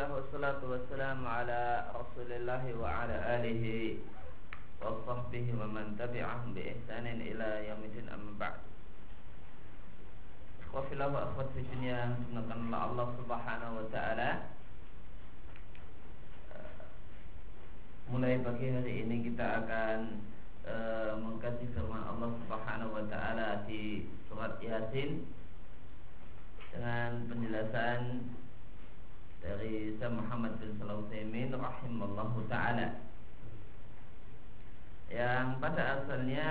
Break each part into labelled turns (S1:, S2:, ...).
S1: Alhamdulillah wassalatu wassalamu ala Rasulillah wa ala alihi wa sahbihi wa man tabi'ahum bi ihsanin ila yaumil amma ba'd. Ikhwafillah wa akhwat fi dunya, sunnakanlah Allah Subhanahu wa taala. Mulai pagi hari ini kita akan uh, mengkaji firman Allah Subhanahu wa taala di surat Yasin dengan penjelasan dari Syekh Muhammad bin Shalih Utsaimin rahimallahu taala. Yang pada asalnya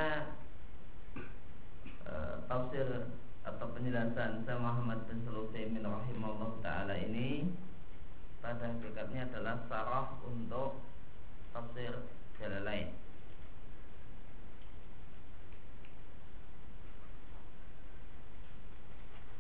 S1: e, tafsir atau penjelasan Syekh Muhammad bin Shalih Utsaimin rahimallahu taala ini pada hakikatnya adalah sarah untuk tafsir jalan lain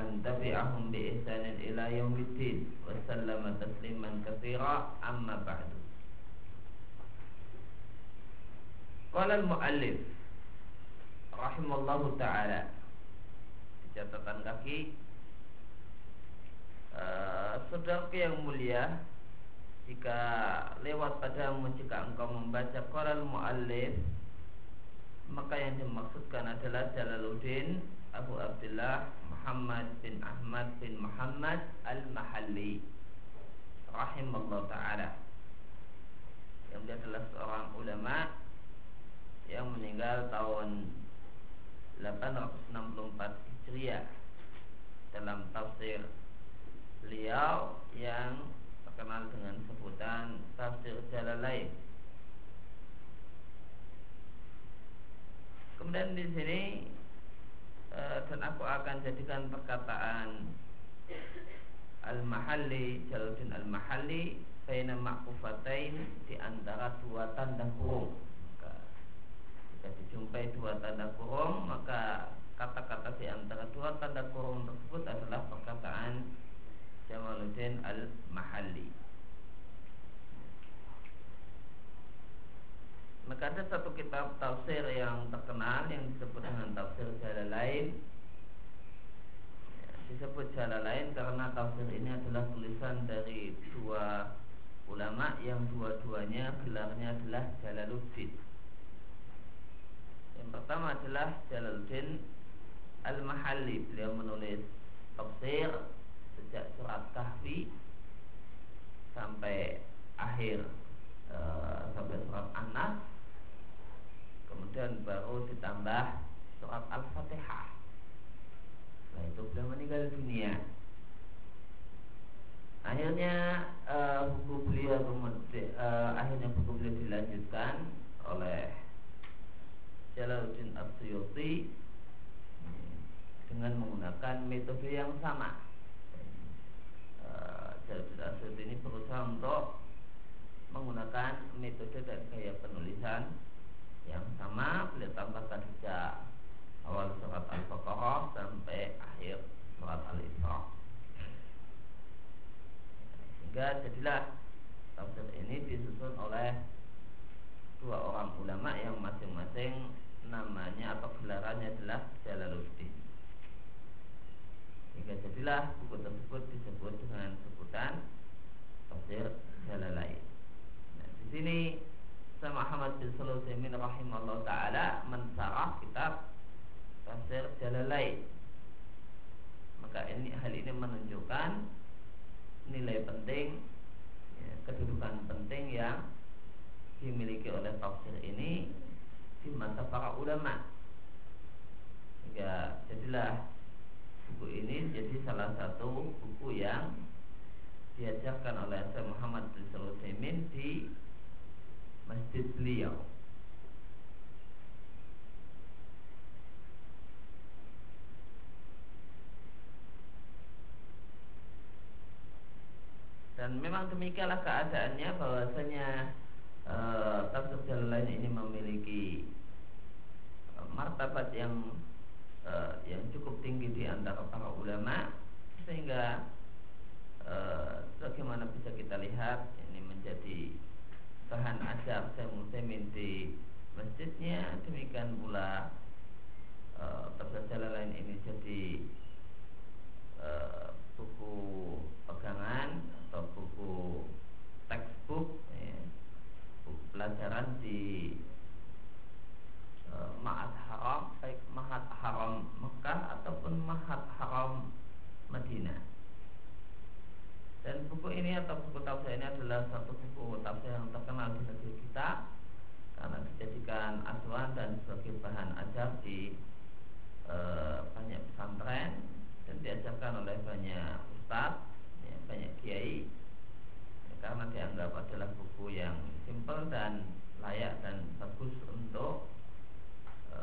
S1: man tabi'ahum bi ihsanin ila yaumiddin wa sallama tasliman katsira amma ba'du Qala al-muallif rahimallahu taala di catatan kaki uh, saudaraku yang mulia jika lewat padamu jika engkau membaca qala al-muallif maka yang dimaksudkan adalah Jalaluddin Abu Abdullah Muhammad bin Ahmad bin Muhammad Al-Mahalli rahimahullah taala. Yang dia adalah seorang ulama yang meninggal tahun 864 Hijriah. Dalam tafsir beliau yang terkenal dengan sebutan tafsir Jalalain. Kemudian di sini dan aku akan jadikan perkataan Al-Mahalli Jaluddin Al-Mahalli Baina ma'kufatain Di antara dua tanda kurung. Jika dijumpai dua tanda kurung Maka kata-kata di antara dua tanda kurung tersebut adalah perkataan Jamaluddin Al-Mahalli Maka ada satu kitab tafsir yang terkenal yang disebut dengan tafsir jalan lain. Ya, disebut jalan lain karena tafsir ini adalah tulisan dari dua ulama yang dua-duanya gelarnya adalah Jalaluddin. Yang pertama adalah Jalaluddin Al-Mahalli. Beliau menulis tafsir sejak surat Kahfi sampai akhir uh, sampai surat Anas kemudian baru ditambah surat Al-Fatihah. Setelah itu beliau meninggal dunia. Akhirnya uh, buku beliau uh, akhirnya buku beliau dilanjutkan oleh Jalaluddin Asyuti dengan menggunakan metode yang sama. Uh, Jalaluddin Asyuti ini berusaha untuk menggunakan metode dan gaya penulisan yang sama beliau tambahkan sejak awal surat Al-Baqarah sampai akhir surat Al-Isra. Sehingga jadilah tafsir ini disusun oleh dua orang ulama yang masing-masing namanya atau gelarannya adalah Jalaluddin. Sehingga jadilah buku tersebut disebut dengan sebutan tafsir Jalalain. Nah, di sini Syekh Muhammad bin Sulaiman rahimahullah taala mensarah kitab Tafsir Jalalain. Maka ini hal ini menunjukkan nilai penting ya, kedudukan penting yang dimiliki oleh tafsir ini di mata para ulama. Hingga jadilah buku ini jadi salah satu buku yang diajarkan oleh Syekh Muhammad bin Sulaiman di masjid beliau. Dan memang demikianlah keadaannya bahwasanya e, tafsir lain ini memiliki e, martabat yang e, yang cukup tinggi di antara para ulama sehingga e, bagaimana bisa kita lihat ini menjadi bahan ajar saya Muslimin di masjidnya. Demikian pula e, lain ini jadi e, buku pegangan atau buku textbook ya, buku pelajaran di uh, Ma'at Haram baik Ma'at Haram Mekah ataupun Ma'at Haram Madinah dan buku ini atau buku tafsir ini adalah satu buku tafsir yang terkenal di negeri kita karena dijadikan acuan dan sebagai bahan ajar di e, banyak pesantren dan diajarkan oleh banyak ustadz banyak kiai karena dianggap adalah buku yang simpel dan layak dan bagus untuk e,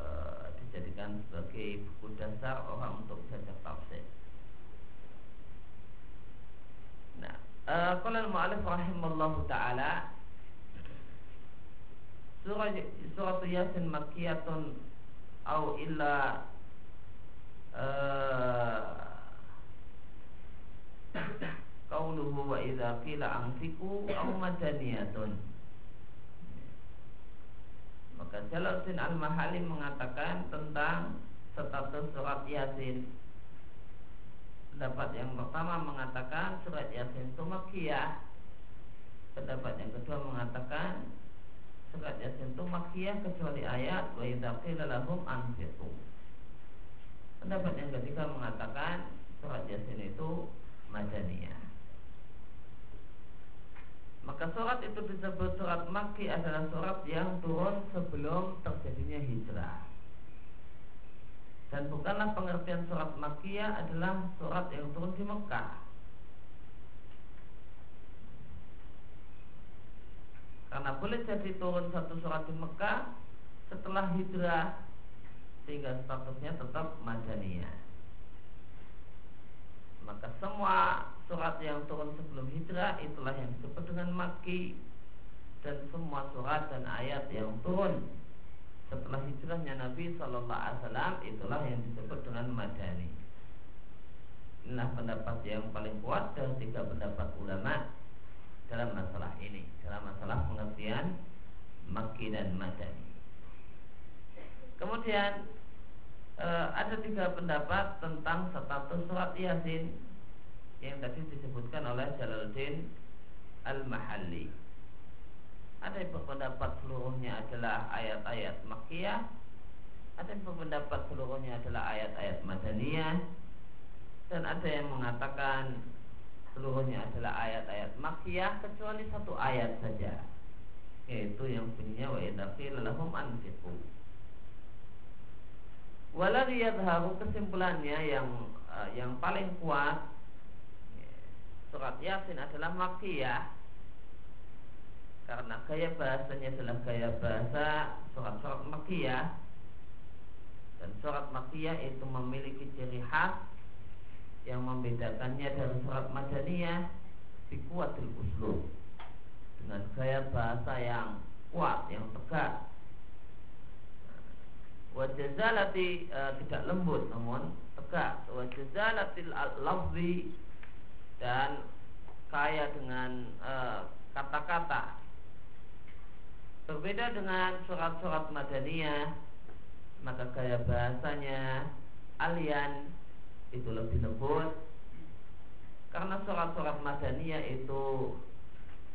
S1: dijadikan sebagai buku dasar orang untuk belajar tafsir. Nah, kalau e, al-mu'alif rahimallahu taala surah surah Yasin makkiyatun au illa uh, Qauluhu wa idza qila anfiqu aw madaniyatun. Maka Jalaluddin Al-Mahali mengatakan tentang status surat Yasin. Pendapat yang pertama mengatakan surat Yasin itu makiyah. Pendapat yang kedua mengatakan surat Yasin itu makiyah kecuali ayat wa idza qila lahum anfiqu. Pendapat yang ketiga mengatakan surat Yasin itu madaniyah. Maka surat itu disebut surat Makki adalah surat yang turun sebelum terjadinya hijrah. Dan bukanlah pengertian surat Makkiyah adalah surat yang turun di Mekah. Karena boleh jadi turun satu surat di Mekah setelah hijrah sehingga statusnya tetap madaniyah. Maka semua surat yang turun sebelum hijrah itulah yang disebut dengan maki dan semua surat dan ayat yang turun setelah hijrahnya Nabi Shallallahu Alaihi Wasallam itulah yang disebut dengan madani. Inilah pendapat yang paling kuat dari tiga pendapat ulama dalam masalah ini, dalam masalah pengertian maki dan madani. Kemudian eh, ada tiga pendapat tentang status surat Yasin yang tadi disebutkan oleh Jalaluddin Al-Mahalli. Ada yang berpendapat seluruhnya adalah ayat-ayat Makkiyah, ada yang berpendapat seluruhnya adalah ayat-ayat Madaniyah, dan ada yang mengatakan seluruhnya adalah ayat-ayat Makkiyah kecuali satu ayat saja, yaitu yang bunyinya wa idza qila lahum anfiqu. Waladhi yadharu kesimpulannya yang uh, yang paling kuat surat Yasin adalah makiyah karena gaya bahasanya adalah gaya bahasa surat-surat makiyah dan surat makiyah itu memiliki ciri khas yang membedakannya dari surat madaniyah di uslub. Dengan gaya bahasa yang kuat yang tegak. Wajazalati e, tidak lembut namun tegak. Wajazalatil lafzi dan kaya dengan eh, kata-kata. Berbeda dengan surat-surat Madaniyah, maka gaya bahasanya alian itu lebih lembut. Karena surat-surat Madaniyah itu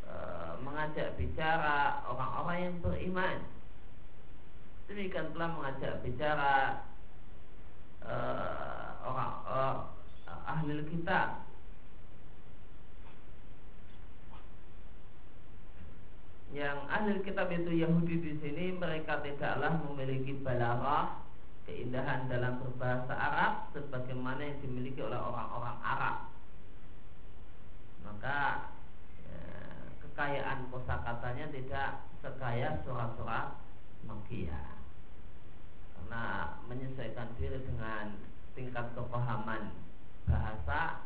S1: e, mengajak bicara orang-orang yang beriman. Demikian pula mengajak bicara e, orang uh, ahli kitab yang ahli kitab itu Yahudi di sini mereka tidaklah memiliki balarah keindahan dalam berbahasa Arab sebagaimana yang dimiliki oleh orang-orang Arab. Maka ya, kekayaan kosakatanya tidak sekaya surat-surat Makkiyah. Karena menyesuaikan diri dengan tingkat kepahaman bahasa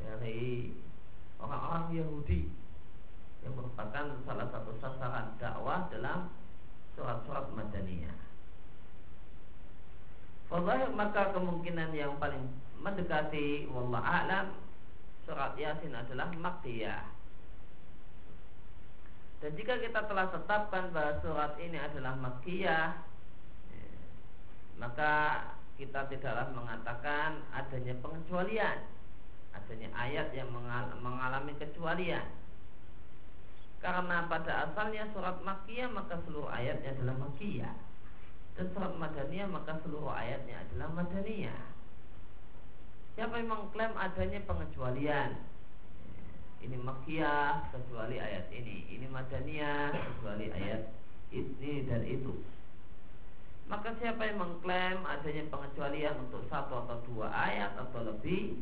S1: dari orang-orang orang Yahudi yang merupakan salah satu sasaran dakwah dalam surat-surat Madaniyah. Fadhahir maka kemungkinan yang paling mendekati wallah alam surat Yasin adalah makkiyah. Dan jika kita telah tetapkan bahwa surat ini adalah makkiyah, maka kita tidaklah mengatakan adanya pengecualian, adanya ayat yang mengalami kecualian. Karena pada asalnya surat Makkiyah maka seluruh ayatnya adalah Makkiyah. Dan surat Madaniyah maka seluruh ayatnya adalah Madaniyah. Siapa yang mengklaim adanya pengecualian? Ini Makkiyah kecuali ayat ini. Ini Madaniyah kecuali ayat ini dan itu. Maka siapa yang mengklaim adanya pengecualian untuk satu atau dua ayat atau lebih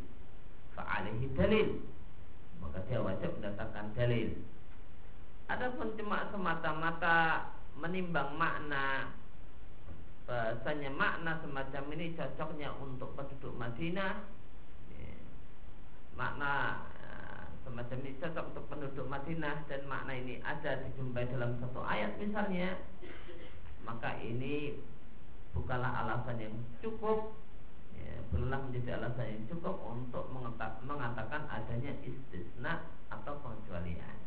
S1: Fa'alihi dalil. Maka dia wajib mendatangkan dalil Adapun cuma semata-mata menimbang makna. Bahasanya makna semacam ini cocoknya untuk penduduk Madinah. Ya, makna ya, semacam ini cocok untuk penduduk Madinah dan makna ini ada dijumpai dalam satu ayat misalnya. Maka ini bukanlah alasan yang cukup ya, belum menjadi alasan yang cukup untuk mengatakan adanya istisna atau pengecualian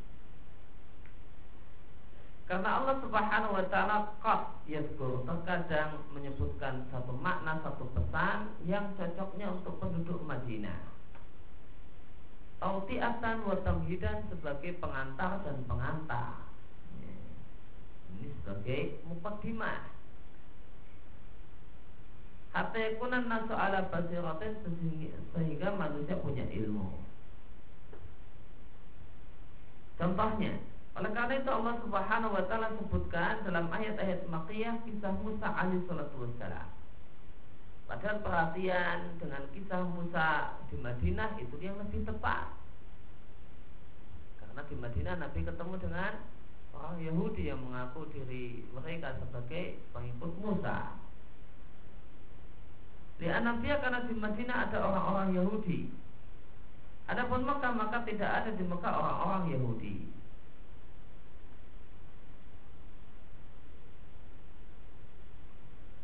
S1: karena Allah Subhanahu wa taala qad yazkur terkadang menyebutkan satu makna satu pesan yang cocoknya untuk penduduk Madinah. Tauti'atan wa tamhidan sebagai pengantar dan pengantar. Ini sebagai mukaddimah. Hatta yakunan nasu ala basiratin sehingga manusia punya ilmu. Contohnya, oleh karena itu Allah Subhanahu wa taala sebutkan dalam ayat-ayat Makkiyah kisah Musa alaihi salatu wassalam. Padahal perhatian dengan kisah Musa di Madinah itu yang lebih tepat. Karena di Madinah Nabi ketemu dengan orang Yahudi yang mengaku diri mereka sebagai pengikut Musa. Lihat Nabi karena di Madinah ada orang-orang Yahudi. Adapun Mekah maka tidak ada di Mekah orang-orang Yahudi.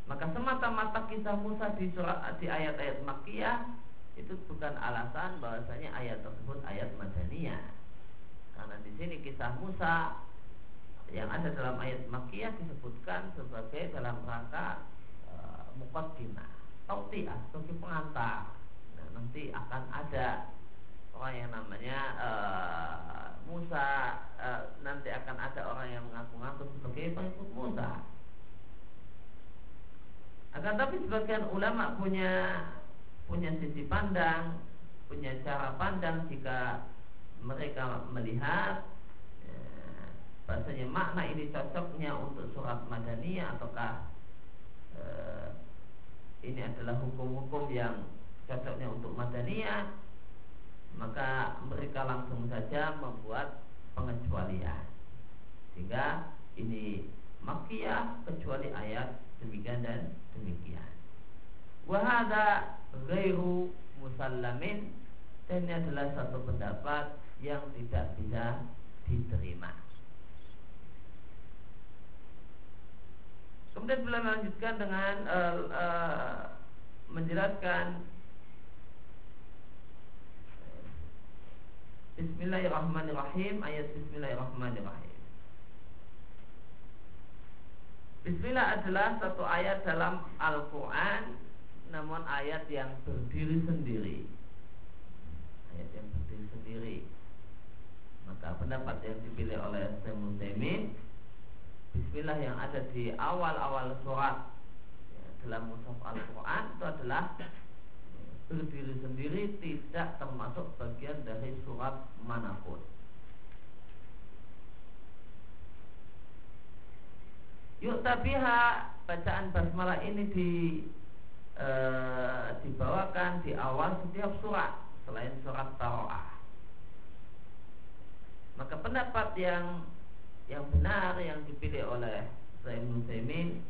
S1: Maka semata-mata kisah Musa di ayat-ayat Makkiyah itu bukan alasan bahwasanya ayat tersebut ayat Madaniyah. Karena di sini kisah Musa yang ada dalam ayat Makkiyah disebutkan sebagai dalam rangka e, mukaddimah, tautiah sebagai pengantar. Nah, nanti akan ada orang yang namanya e, Musa, e, nanti akan ada orang yang mengaku-ngaku sebagai pengikut Musa akan tapi sebagian ulama punya punya sisi pandang, punya cara pandang jika mereka melihat ya, bahasanya makna ini cocoknya untuk surat madaniyah ataukah eh, ini adalah hukum-hukum yang cocoknya untuk madaniyah maka mereka langsung saja membuat pengecualian. Sehingga ini makiyah kecuali ayat demikian dan demikian. Wahada ghairu musallamin dan ini adalah satu pendapat yang tidak bisa diterima. Kemudian beliau melanjutkan dengan uh, uh, menjelaskan Bismillahirrahmanirrahim ayat Bismillahirrahmanirrahim Bismillah adalah satu ayat dalam Al-Quran Namun ayat yang berdiri sendiri. Ayat yang berdiri sendiri. Maka pendapat yang dipilih oleh Muslimin Bismillah yang ada di awal-awal surat ya, Dalam mushaf Al-Quran itu adalah Berdiri sendiri tidak termasuk bagian dari surat mana pun Yuk tabiha bacaan basmalah ini di e, dibawakan di awal setiap surat selain surat Taroah. Maka pendapat yang yang benar yang dipilih oleh Zain Muslimin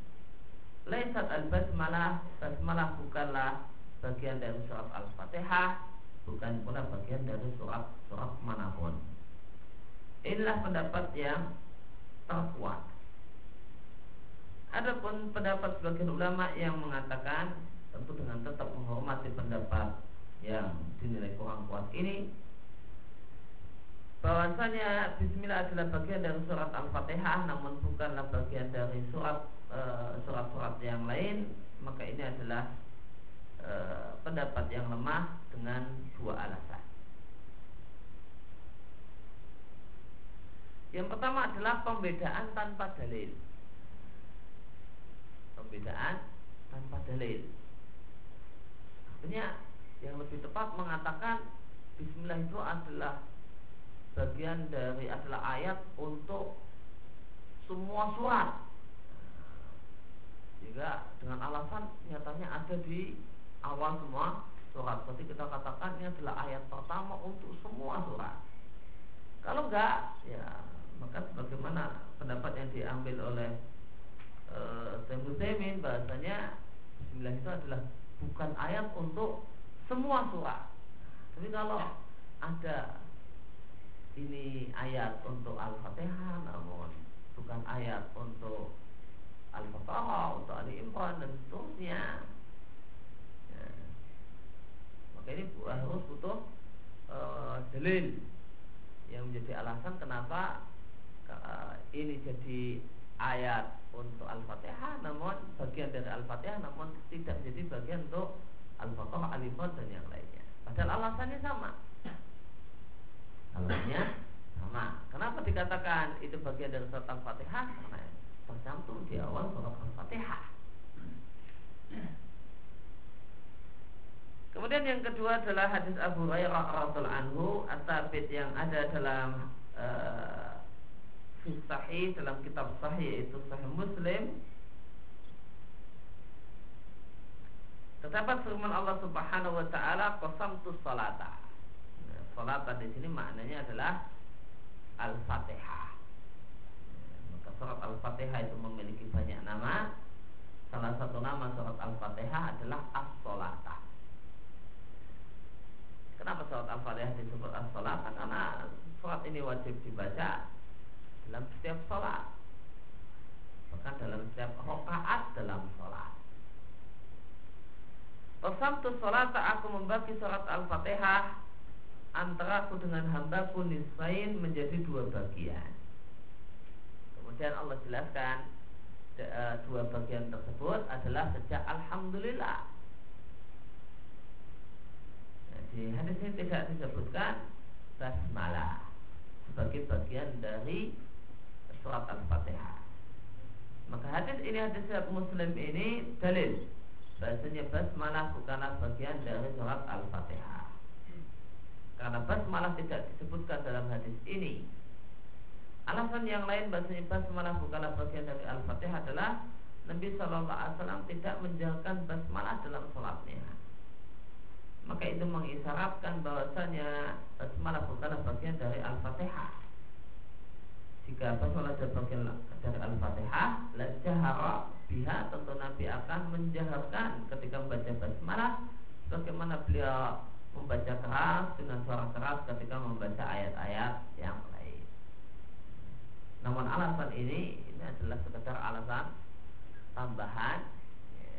S1: Laisat al-basmalah Basmalah bukanlah bagian dari surat Al-Fatihah Bukan pula bagian dari surat surat mana pun inilah pendapat yang terkuat. Adapun pendapat sebagian ulama yang mengatakan tentu dengan tetap menghormati pendapat yang dinilai kurang kuat ini bahwasanya Bismillah adalah bagian dari surat Al-Fatihah namun bukanlah bagian dari surat eh, surat-surat yang lain maka ini adalah e, pendapat yang lemah dengan dua alasan. Yang pertama adalah pembedaan tanpa dalil. Pembedaan tanpa dalil. Artinya yang lebih tepat mengatakan Bismillah itu adalah bagian dari adalah ayat untuk semua surat. Sehingga dengan alasan nyatanya ada di awal semua surat. Berarti kita katakan ini adalah ayat pertama untuk semua surat. Kalau enggak ya maka bagaimana pendapat yang diambil oleh uh, Muslimin bahasanya Bismillah itu adalah bukan ayat untuk semua surat Tapi kalau ada ini ayat untuk Al-Fatihah namun bukan ayat untuk Al-Baqarah, untuk Ali Imran dan seterusnya. Ya. Maka ini harus butuh uh, dalil yang menjadi alasan kenapa uh, ini jadi ayat untuk Al-Fatihah namun bagian dari Al-Fatihah namun tidak menjadi bagian untuk Al-Baqarah, Ali Imran dan yang lainnya. Padahal alasannya sama. Alasannya sama. Kenapa dikatakan itu bagian dari surat Al-Fatihah? Karena tercantum di awal surat Al-Fatihah. Kemudian yang kedua adalah hadis Abu Hurairah radhiallahu anhu at-tabit yang ada dalam uh, sahih dalam kitab sahih yaitu sahih Muslim. Terdapat firman Allah Subhanahu wa taala qasamtu salata. Nah, salata di sini maknanya adalah Al-Fatihah. Surat Al-Fatihah itu memiliki banyak nama. Salah satu nama surat Al-Fatihah adalah As-Solata Kenapa surat Al-Fatihah disebut As-Solata? Karena surat ini wajib dibaca dalam setiap sholat. Bahkan dalam setiap rokaat dalam sholat. Wasamtu sholat aku membagi surat Al-Fatihah Antara aku dengan hambaku nisbain menjadi dua bagian. Kemudian Allah jelaskan e, dua bagian tersebut adalah sejak Alhamdulillah. Nah, di hadis ini tidak disebutkan basmalah sebagai bagian dari surat Al-Fatihah maka hadis ini hadis Muslim ini dalil bahasanya basmalah bukanlah bagian dari surat Al-Fatihah karena basmalah tidak disebutkan dalam hadis ini Alasan yang lain bahasanya basmalah bukanlah bagian dari Al-Fatihah adalah Nabi Shallallahu Alaihi Wasallam tidak menjalankan basmalah dalam sholatnya. Maka itu mengisyaratkan bahwasanya basmalah bukanlah bagian dari Al-Fatihah. Jika basmalah adalah bagian dari Al-Fatihah, lajahara biha tentu Nabi akan menjaharkan ketika membaca basmalah bagaimana beliau membaca keras dengan suara keras ketika membaca ayat-ayat yang namun alasan ini ini adalah sekedar alasan tambahan ya,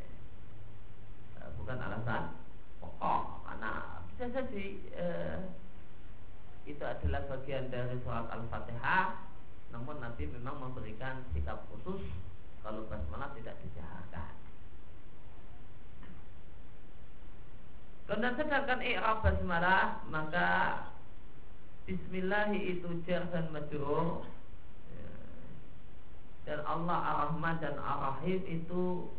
S1: eh, bukan alasan pokok karena bisa jadi eh, itu adalah bagian dari surat al-fatihah namun Nabi memang memberikan sikap khusus kalau basmalah tidak dijaharkan Dan sedangkan i'rab basmalah maka Bismillah itu jar dan majrur dan Allah Ar-Rahman dan Ar-Rahim itu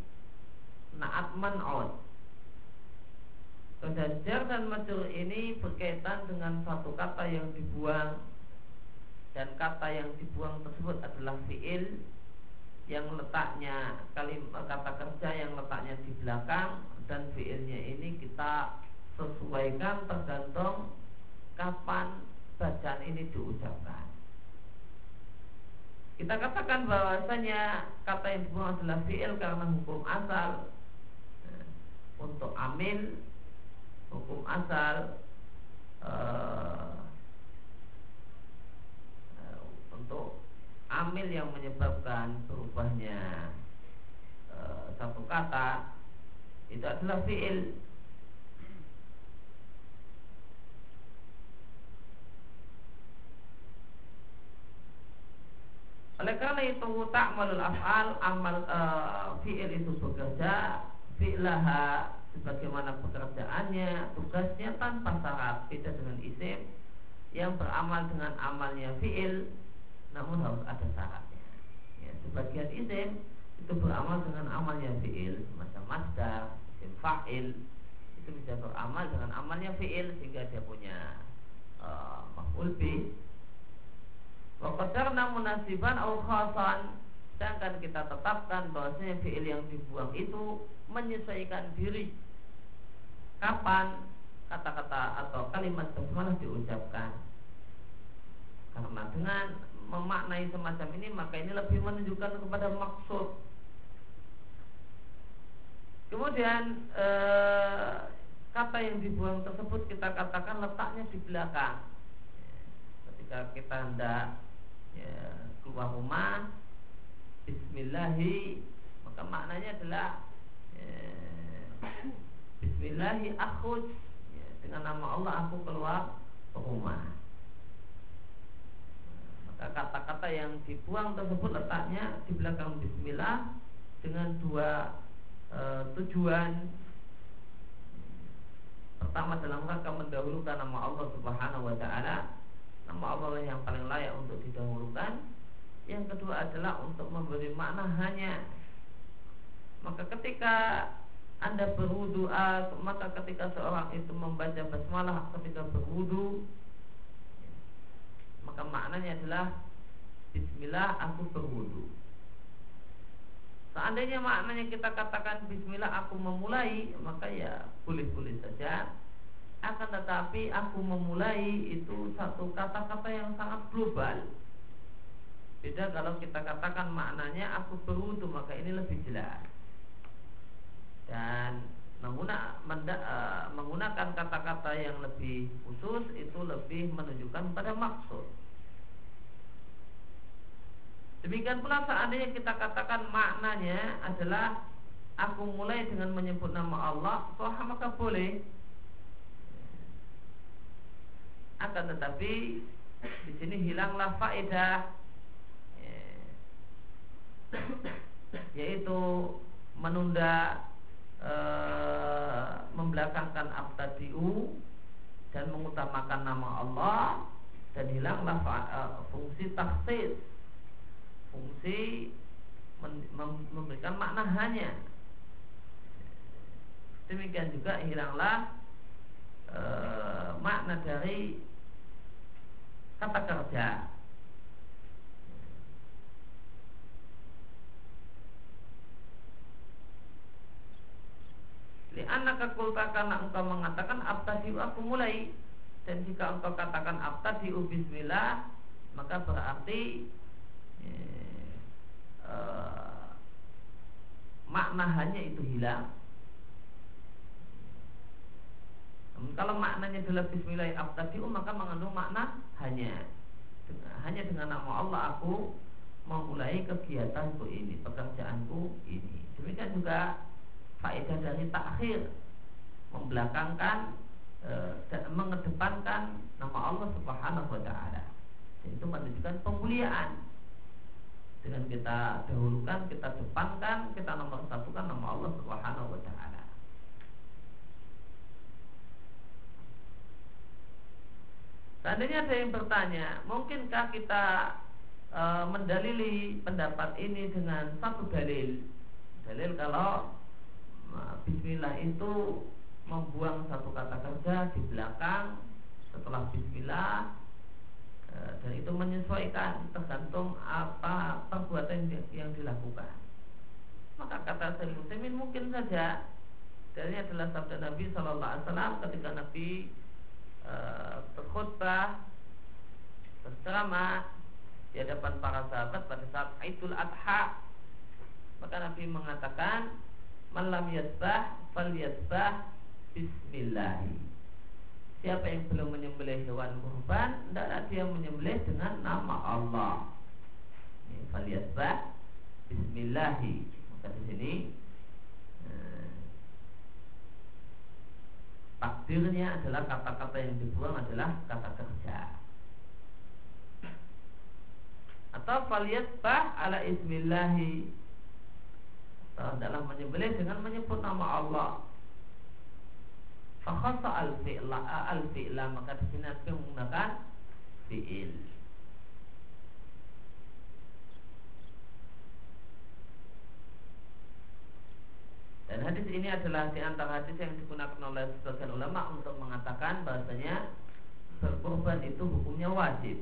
S1: naat man'ud. Dan jar dan majrur ini berkaitan dengan satu kata yang dibuang dan kata yang dibuang tersebut adalah fiil yang letaknya kalimat kata kerja yang letaknya di belakang dan fiilnya ini kita sesuaikan tergantung kapan bacaan ini diucapkan. Kita katakan bahwasanya kata yang dibuang adalah fi'il karena hukum asal nah, untuk amil hukum asal uh, amil yang menyebabkan berubahnya e, satu kata itu adalah fiil. Oleh karena itu ta'malul af'al amal uh, fi'il itu bekerja fi'laha sebagaimana pekerjaannya tugasnya tanpa syarat beda dengan isim yang beramal dengan amalnya fi'il namun harus ada syaratnya. Ya, sebagian isim itu beramal dengan amalnya fi'il semacam masdar isim fa'il itu bisa beramal dengan amalnya fi'il sehingga dia punya uh, maf'ul bih namun nasiban au khasan Sedangkan kita tetapkan bahwasanya fi'il yang dibuang itu menyesuaikan diri. Kapan kata-kata atau kalimat basmalah diucapkan? Karena dengan memaknai semacam ini maka ini lebih menunjukkan kepada maksud. Kemudian eh, kata yang dibuang tersebut kita katakan letaknya di belakang. Ketika kita hendak ya, keluar rumah Bismillahi maka maknanya adalah ya, Bismillahi akhud ya, dengan nama Allah aku keluar ke rumah kata-kata yang dibuang tersebut letaknya di belakang Bismillah dengan dua e, tujuan. Pertama dalam rangka mendahulukan nama Allah Subhanahu wa taala nama Allah yang paling layak untuk didahulukan. Yang kedua adalah untuk memberi makna hanya. Maka ketika anda berwudu maka ketika seorang itu membaca basmalah ketika berwudu maka maknanya adalah Bismillah aku berwudu. Seandainya maknanya kita katakan Bismillah aku memulai Maka ya boleh-boleh saja. Akan tetapi aku memulai itu satu kata-kata yang sangat global. Beda kalau kita katakan maknanya aku berwudu maka ini lebih jelas. Dan uh, menggunakan kata-kata yang lebih khusus itu lebih menunjukkan pada maksud Demikian pula seandainya kita katakan maknanya adalah Aku mulai dengan menyebut nama Allah Soha maka boleh. Akan tetapi di sini hilanglah faedah yaitu menunda e, membelakangkan abtadiu dan mengutamakan nama Allah dan hilanglah e, fungsi taksis fungsi memberikan makna hanya demikian juga hilanglah e, makna dari kata kerja. Anak kulta karena engkau mengatakan abtadi aku mulai. Dan jika engkau katakan abtadi bismillah maka berarti eh, eh, makna hanya itu hilang kalau maknanya adalah Bismillah abtadi'u maka mengandung makna hanya hanya dengan nama Allah aku memulai kegiatanku ini, pekerjaanku ini. Demikian juga faedah dari takhir membelakangkan e, dan mengedepankan nama Allah Subhanahu wa taala. Itu menunjukkan pemuliaan. Dengan kita dahulukan, kita depankan, kita nomor satukan nama Allah Subhanahu wa taala. Seandainya ada yang bertanya, mungkinkah kita e, mendalili pendapat ini dengan satu dalil? Dalil kalau e, Bismillah itu membuang satu kata kerja di belakang setelah Bismillah dan itu menyesuaikan tergantung apa perbuatan yang dilakukan. Maka kata saya Muslimin mungkin saja dalilnya adalah sabda Nabi Wasallam ketika Nabi Eh, berkhutbah berceramah di hadapan para sahabat pada saat Idul Adha maka Nabi mengatakan malam yasbah fal yasbah bismillah siapa yang belum menyembelih hewan kurban hendaklah dia menyembelih dengan nama Allah. Faliyasbah Bismillahi. Maka di sini eh, Takdirnya adalah kata-kata yang dibuang adalah kata kerja. Atau faliyasbah ala ismillahi. Atau menyembelih dengan menyebut nama Allah Fakhasa al-fi'la al-fi'la Maka di sini menggunakan fi'il Dan hadis ini adalah di antara hadis yang digunakan oleh sebagian ulama untuk mengatakan bahasanya berkorban itu hukumnya wajib.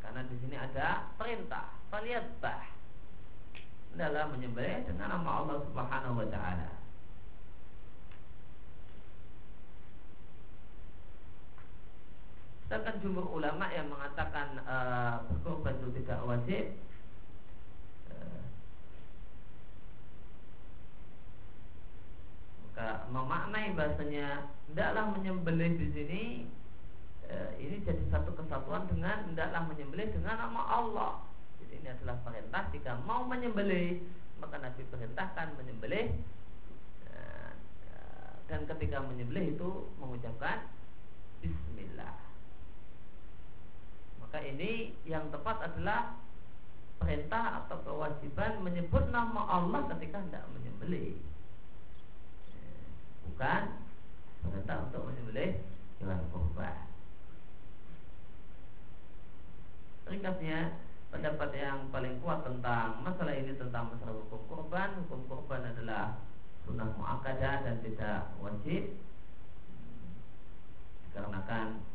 S1: Karena di sini ada perintah, faliyatbah. Adalah menyembelih dengan nama Allah Subhanahu wa taala. Sedangkan jumhur ulama yang mengatakan uh, berkorban itu tidak wajib maka memaknai bahasanya hendaklah menyembelih di sini e, ini jadi satu kesatuan dengan hendaklah menyembelih dengan nama Allah. Jadi ini adalah perintah jika mau menyembelih maka Nabi perintahkan menyembelih dan ketika menyembelih itu mengucapkan Bismillah. Maka ini yang tepat adalah perintah atau kewajiban menyebut nama Allah ketika hendak menyembelih. Bukan perintah untuk menyembelih hewan kurban. Ringkasnya pendapat yang paling kuat tentang masalah ini tentang masalah hukum kurban, hukum kurban adalah sunnah muakkadah dan tidak wajib. Dikarenakan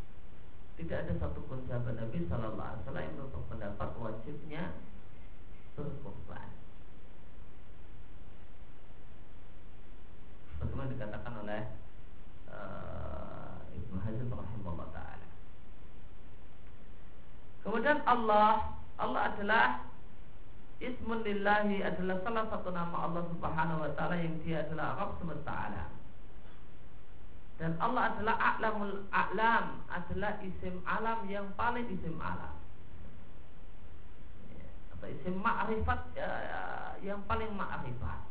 S1: tidak ada satupun sahabat Nabi Shallallahu Alaihi Wasallam yang wajibnya berkorban. Bagaimana dikatakan oleh uh, Ibnu Hazm rahimahullah taala. Kemudian Allah, Allah adalah Ismun lillahi adalah salah satu nama Allah subhanahu wa ta'ala yang dia adalah Rabb semesta alam Dan Allah adalah a'lamul a'lam Adalah isim alam yang paling isim alam. Atau isim ma'rifat ya, yang paling ma'rifat.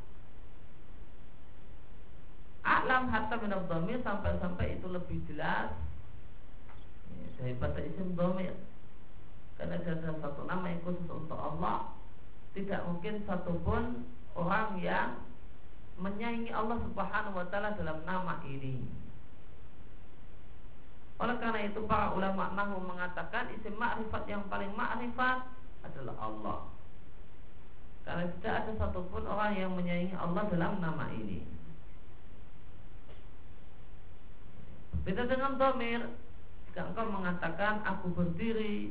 S1: Alam hatta min dhamir sampai-sampai itu lebih jelas ya, daripada isim dhamir. Karena ada satu nama yang khusus untuk Allah. Tidak mungkin satupun orang yang menyaingi Allah subhanahu wa ta'ala dalam nama ini Oleh karena itu para ulama nahu mengatakan isim ma'rifat yang paling ma'rifat adalah Allah. Karena tidak ada satupun orang yang menyaingi Allah dalam nama ini. Beda dengan domir Jika engkau mengatakan aku berdiri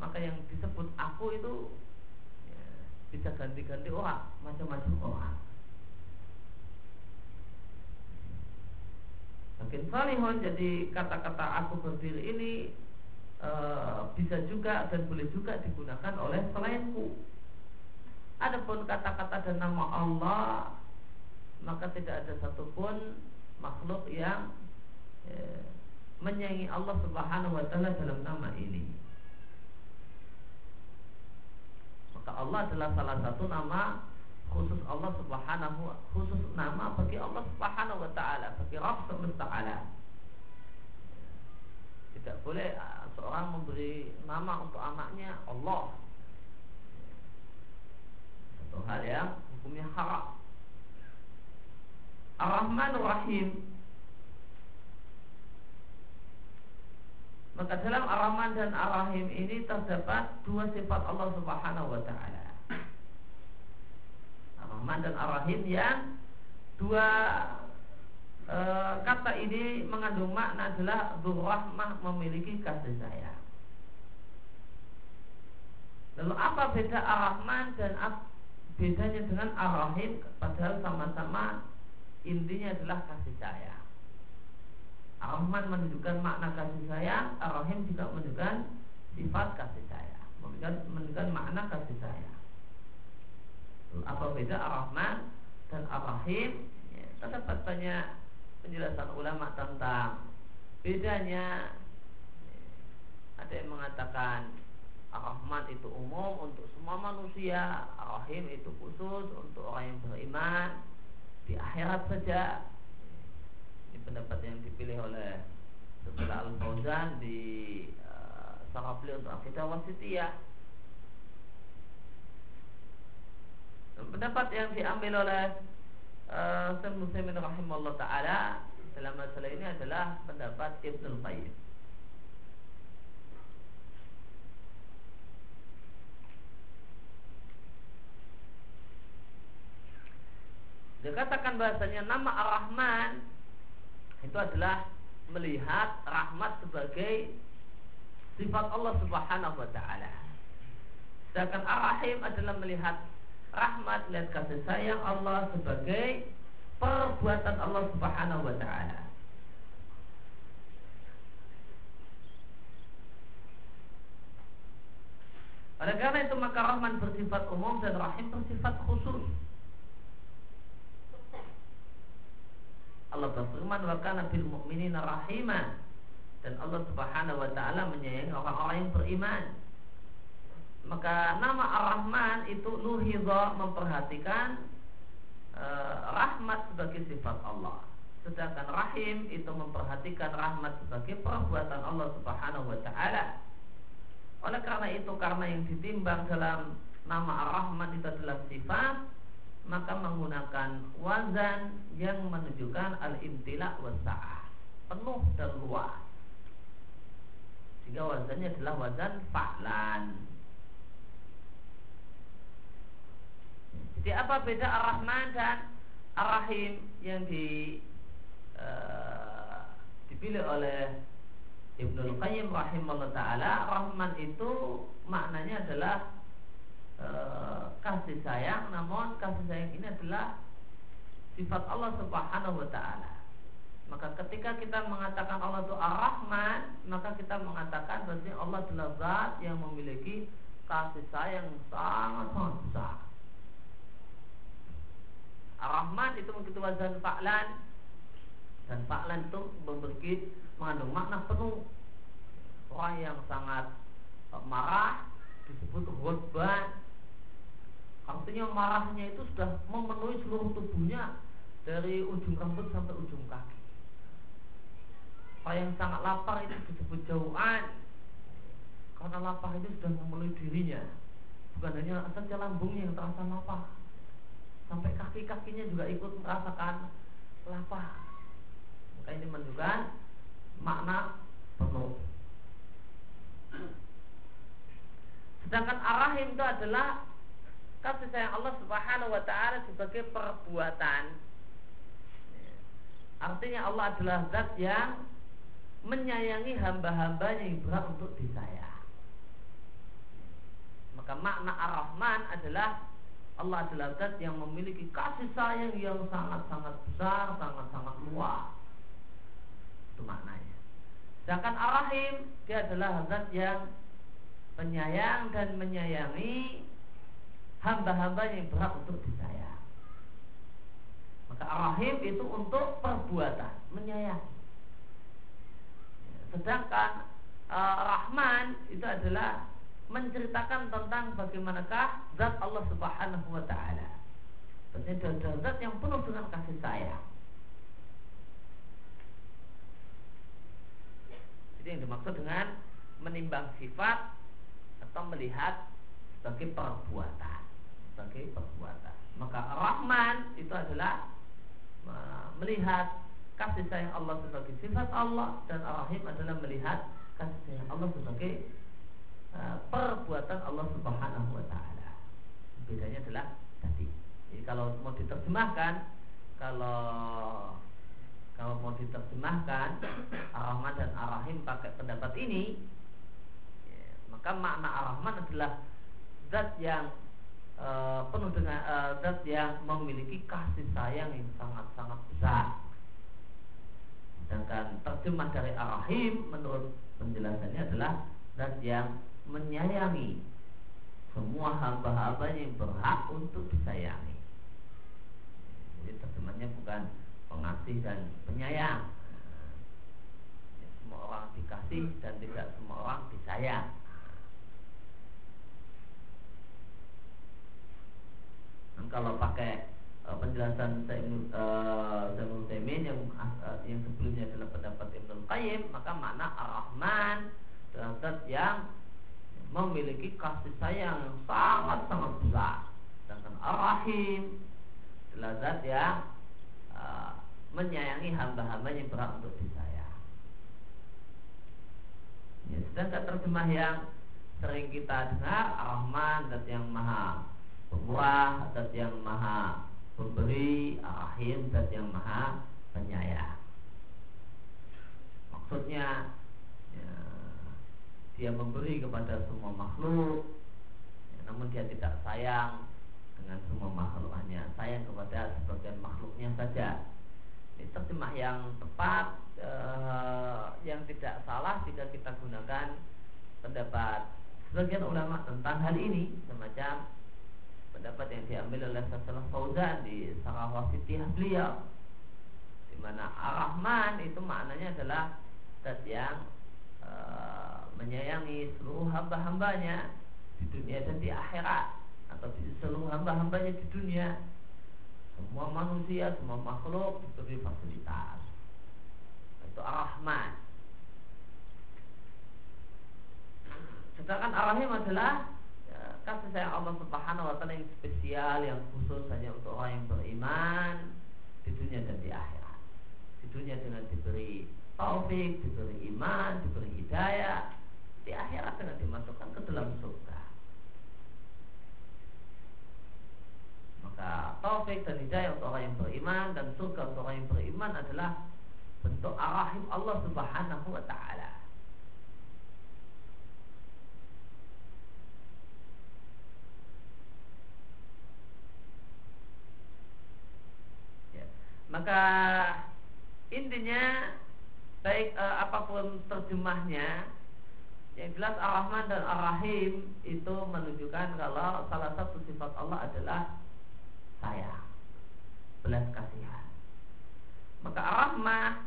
S1: Maka yang disebut aku itu ya, Bisa ganti-ganti orang Macam-macam orang Makin salihun Jadi kata-kata aku berdiri ini e, Bisa juga dan boleh juga digunakan oleh selainku Adapun kata-kata dan nama Allah Maka tidak ada satupun makhluk yang ya, menyayangi Allah Subhanahu wa taala dalam nama ini. Maka Allah adalah salah satu nama khusus Allah Subhanahu khusus nama bagi Allah Subhanahu wa taala, bagi Rabb semesta alam. Tidak boleh ah, seorang memberi nama untuk anaknya Allah. Satu hal yang hukumnya haram. Ar-Rahman Rahim Maka dalam Ar-Rahman dan Ar-Rahim ini terdapat dua sifat Allah Subhanahu wa taala. Ar-Rahman dan Ar-Rahim yang dua e, kata ini mengandung makna adalah Rahmah memiliki kasih sayang. Lalu apa beda Ar-Rahman dan bedanya dengan Ar-Rahim padahal sama-sama intinya adalah kasih sayang. Ar-Rahman menunjukkan makna kasih sayang Ar-Rahim juga menunjukkan sifat kasih sayang menunjukkan, menunjukkan makna kasih sayang Apa beda? Ar-Rahman dan Ar-Rahim? Ya, Terdapat banyak penjelasan ulama tentang bedanya. Ya, Ada yang mengatakan Ar-Rahman itu umum untuk semua manusia Ar-Rahim itu khusus untuk orang yang beriman. Di akhirat saja. Ini pendapat yang dipilih oleh Sebelah Al-Fauzan di uh, Sarafli untuk Akidah Wasitiyah Pendapat yang diambil oleh uh, Muslimin rahimahullah ta'ala Dalam masalah ini adalah pendapat Ibn Qayyim Dikatakan bahasanya nama Ar-Rahman itu adalah melihat rahmat sebagai sifat Allah Subhanahu wa taala. Sedangkan Ar-Rahim adalah melihat rahmat, lihat kasih sayang Allah sebagai perbuatan Allah Subhanahu wa taala. Oleh karena itu maka Rahman bersifat umum dan Rahim bersifat khusus. Allah berfirman wa kana bil mu'minina rahima dan Allah Subhanahu wa taala menyayangi orang-orang yang beriman. Maka nama Ar-Rahman itu nuhidha memperhatikan e, rahmat sebagai sifat Allah. Sedangkan Rahim itu memperhatikan rahmat sebagai perbuatan Allah Subhanahu wa taala. Oleh karena itu karena yang ditimbang dalam nama Ar-Rahman itu adalah sifat maka menggunakan wazan yang menunjukkan al-imtila wasa'ah penuh dan luas sehingga wazannya adalah wazan fa'lan jadi apa beda ar-Rahman dan ar-Rahim yang di uh, dipilih oleh Ibnu Qayyim rahimahullah taala Rahman itu maknanya adalah Eh, kasih sayang namun kasih sayang ini adalah sifat Allah Subhanahu wa taala. Maka ketika kita mengatakan Allah itu Ar-Rahman, maka kita mengatakan berarti Allah adalah zat yang memiliki kasih sayang sangat sangat besar. Ar-Rahman itu begitu wazan fa'lan dan fa'lan itu memiliki mengandung makna penuh. Orang yang sangat marah disebut ghadban Artinya marahnya itu sudah memenuhi seluruh tubuhnya dari ujung rambut sampai ujung kaki. Orang yang sangat lapar itu disebut jauhan karena lapar itu sudah memenuhi dirinya. Bukan hanya saja lambungnya yang terasa lapar, sampai kaki-kakinya juga ikut merasakan lapar. Maka ini menunjukkan makna penuh. Sedangkan arahim itu adalah kasih sayang Allah Subhanahu wa taala sebagai perbuatan. Artinya Allah adalah zat yang menyayangi hamba-hambanya yang berat untuk disayang. Maka makna Ar-Rahman adalah Allah adalah zat yang memiliki kasih sayang yang sangat-sangat besar, sangat-sangat luas. Itu maknanya. Sedangkan Ar-Rahim dia adalah zat yang penyayang dan menyayangi hamba-hamba yang berhak untuk disayang. Maka rahim itu untuk perbuatan, menyayang. Sedangkan uh, Rahman itu adalah menceritakan tentang bagaimanakah zat Allah Subhanahu wa taala. Berarti zat yang penuh dengan kasih sayang. Jadi yang dimaksud dengan menimbang sifat atau melihat sebagai perbuatan sebagai perbuatan. Maka Rahman itu adalah melihat kasih sayang Allah sebagai sifat Allah dan Ar-Rahim adalah melihat kasih sayang Allah sebagai perbuatan Allah Subhanahu wa taala. Bedanya adalah tadi. Jadi kalau mau diterjemahkan kalau kalau mau diterjemahkan Ar-Rahman dan Ar-Rahim pakai pendapat ini ya, maka makna Ar-Rahman adalah zat yang Eh, penuh dengan uh, zat yang memiliki kasih sayang yang sangat-sangat besar. Sedangkan terjemah dari Ar-Rahim menurut penjelasannya adalah zat yang menyayangi semua hamba-hamba yang berhak untuk disayangi. Jadi terjemahnya bukan pengasih dan penyayang. Ya, semua orang dikasih dan tidak semua orang disayang. Dan kalau pakai uh, penjelasan Ibnu eh, Taimin yang uh, yang sebelumnya adalah pendapat Ibnu Qayyim, maka mana Ar-Rahman terhadap yang memiliki kasih sayang yang sangat-sangat besar. Sedangkan Ar-Rahim adalah zat yang uh, menyayangi hamba-hamba yang berat untuk disayang. Ya, sedangkan terjemah yang sering kita dengar Ar-Rahman zat yang maha pemurah zat yang maha pemberi Ar-Rahim yang maha penyayang. Maksudnya dia memberi kepada semua makhluk. Ya, namun dia tidak sayang dengan semua makhluk hanya sayang kepada sebagian makhluknya saja. Ini terjemah yang tepat eh, yang tidak salah jika kita gunakan pendapat sebagian ulama tentang hal ini. Semacam pendapat yang diambil oleh Sasalah Fauzan di Sarah Wasitiyah beliau di mana Ar-Rahman itu maknanya adalah zat yang eh, menyayangi seluruh hamba-hambanya di dunia dan di akhirat atau di seluruh hamba-hambanya di dunia. Semua manusia, semua makhluk diberi fasilitas. Itu Ar-Rahman. Sedangkan Ar-Rahim adalah ya, kasih sayang Allah Subhanahu wa taala yang spesial yang khusus hanya untuk orang yang beriman di dunia dan di akhirat. Di dunia dengan diberi taufik, diberi iman, diberi hidayah di akhirat dengan dimasukkan ke dalam surga. Maka taufik dan hidayah untuk orang yang beriman dan surga untuk orang yang beriman adalah bentuk arahim Allah Subhanahu wa taala. Ya. Maka intinya baik eh, apa pun terjemahnya yang jelas Ar-Rahman dan Ar-Rahim itu menunjukkan kalau salah satu sifat Allah adalah sayang, belas kasihan. Maka Ar-Rahmah,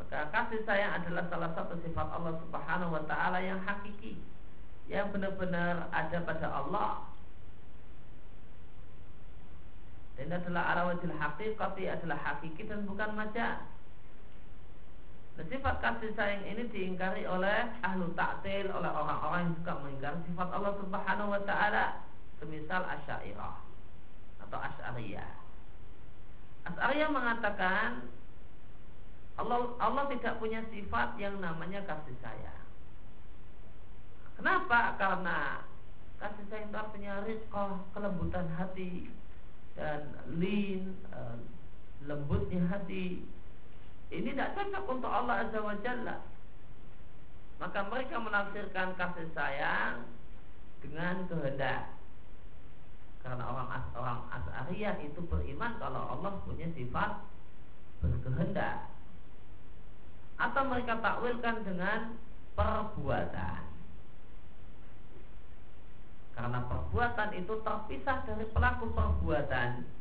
S1: maka kasih sayang adalah salah satu sifat Allah Subhanahu wa taala yang hakiki, yang benar-benar ada pada Allah. Dan adalah arawajil hakikati adalah hakiki dan bukan majaz. Nah, sifat kasih sayang ini diingkari oleh ahlu ta'til, oleh orang-orang yang suka mengingkari sifat Allah Subhanahu wa taala, semisal Asy'ariyah atau Asy'ariyah. Asy'ariyah mengatakan Allah Allah tidak punya sifat yang namanya kasih sayang. Kenapa? Karena kasih sayang itu artinya rizqah, kelembutan hati dan lin, eh, lembutnya hati, ini tidak cocok untuk Allah Azza wa Jalla. Maka mereka menafsirkan kasih sayang dengan kehendak. Karena orang as orang As'ariyah itu beriman kalau Allah punya sifat berkehendak. Atau mereka takwilkan dengan perbuatan. Karena perbuatan itu terpisah dari pelaku perbuatan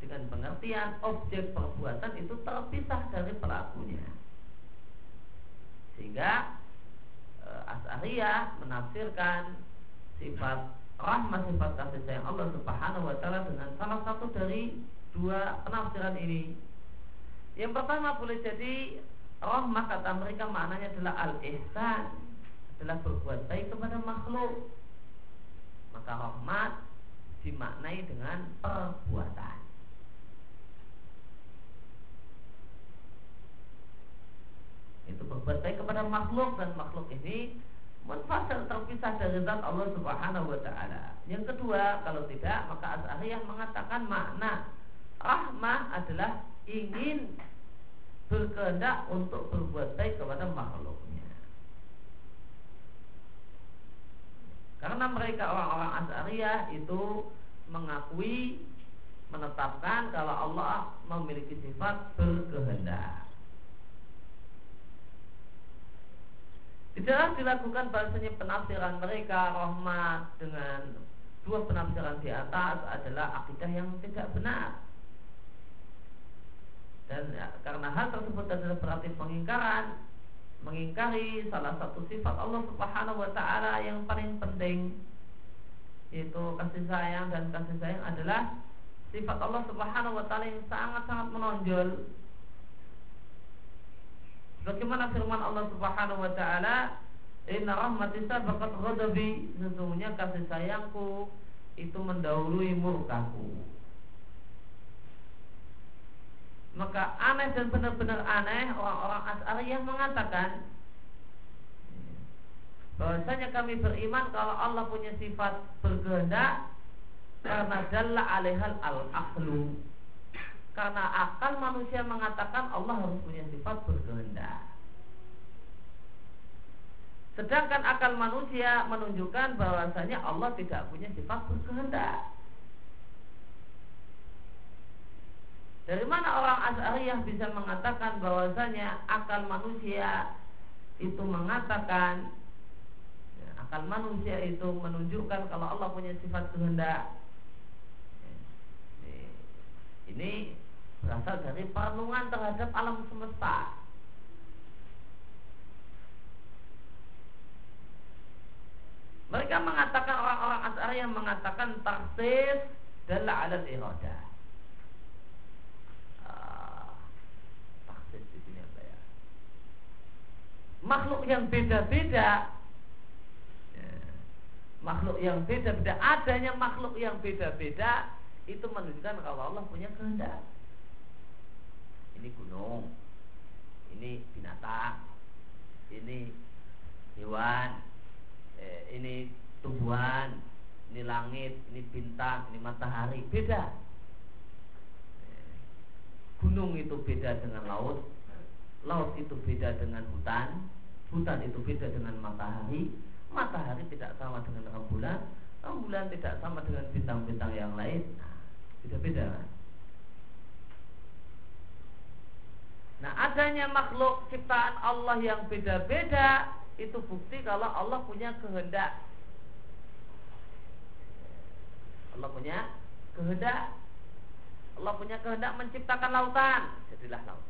S1: dengan pengertian objek perbuatan itu terpisah dari pelakunya sehingga e, As'ariyah menafsirkan sifat rahmat sifat kasih sayang Allah Subhanahu wa taala dengan salah satu dari dua penafsiran ini. Yang pertama boleh jadi rahmat kata mereka maknanya adalah al-ihsan, adalah berbuat baik kepada makhluk. Maka rahmat dimaknai dengan perbuatan. itu berbuat baik kepada makhluk dan makhluk ini munfasil terpisah dari zat Allah Subhanahu wa taala. Yang kedua, kalau tidak maka Asy'ariyah mengatakan makna rahmah adalah ingin berkehendak untuk berbuat baik kepada makhluknya. Karena mereka orang-orang Asy'ariyah itu mengakui menetapkan kalau Allah memiliki sifat berkehendak. Tidaklah dilakukan bahasanya penafsiran mereka rahmat dengan dua penafsiran di atas adalah akidah yang tidak benar. Dan ya, karena hal tersebut adalah berarti pengingkaran, mengingkari salah satu sifat Allah Subhanahu wa taala yang paling penting yaitu kasih sayang dan kasih sayang adalah sifat Allah Subhanahu wa taala yang sangat-sangat menonjol. Bagaimana firman Allah Subhanahu wa taala, "Inna rahmati sabaqat ghadabi." Sesungguhnya kasih sayangku itu mendahului murkaku. Maka aneh dan benar-benar aneh orang-orang As'ariyah mengatakan bahwasanya kami beriman kalau Allah punya sifat berkehendak karena dalla alaihal al aklu karena akal manusia mengatakan Allah harus punya sifat berkehendak sedangkan akal manusia menunjukkan bahwasanya Allah tidak punya sifat berkehendak Dari mana orang Asy'ariyah bisa mengatakan bahwasanya akal manusia itu mengatakan ya, akal manusia itu menunjukkan kalau Allah punya sifat kehendak. Ini berasal dari perenungan terhadap alam semesta. Mereka mengatakan orang-orang Asy'ariyah mengatakan taksis adalah alat iradah makhluk yang beda-beda. Ya, makhluk yang beda-beda. Adanya makhluk yang beda-beda itu menunjukkan kalau Allah punya kehendak ini gunung. Ini binatang. Ini hewan. Eh, ini tumbuhan. Ini langit. Ini bintang. Ini matahari. Beda. Eh, gunung itu beda dengan laut. Laut itu beda dengan hutan. Hutan itu beda dengan matahari. Matahari tidak sama dengan rembulan. Rembulan tidak sama dengan bintang-bintang yang lain. Nah, Beda-beda kan? Nah adanya makhluk ciptaan Allah yang beda-beda Itu bukti kalau Allah punya kehendak Allah punya kehendak Allah punya kehendak menciptakan lautan Jadilah lautan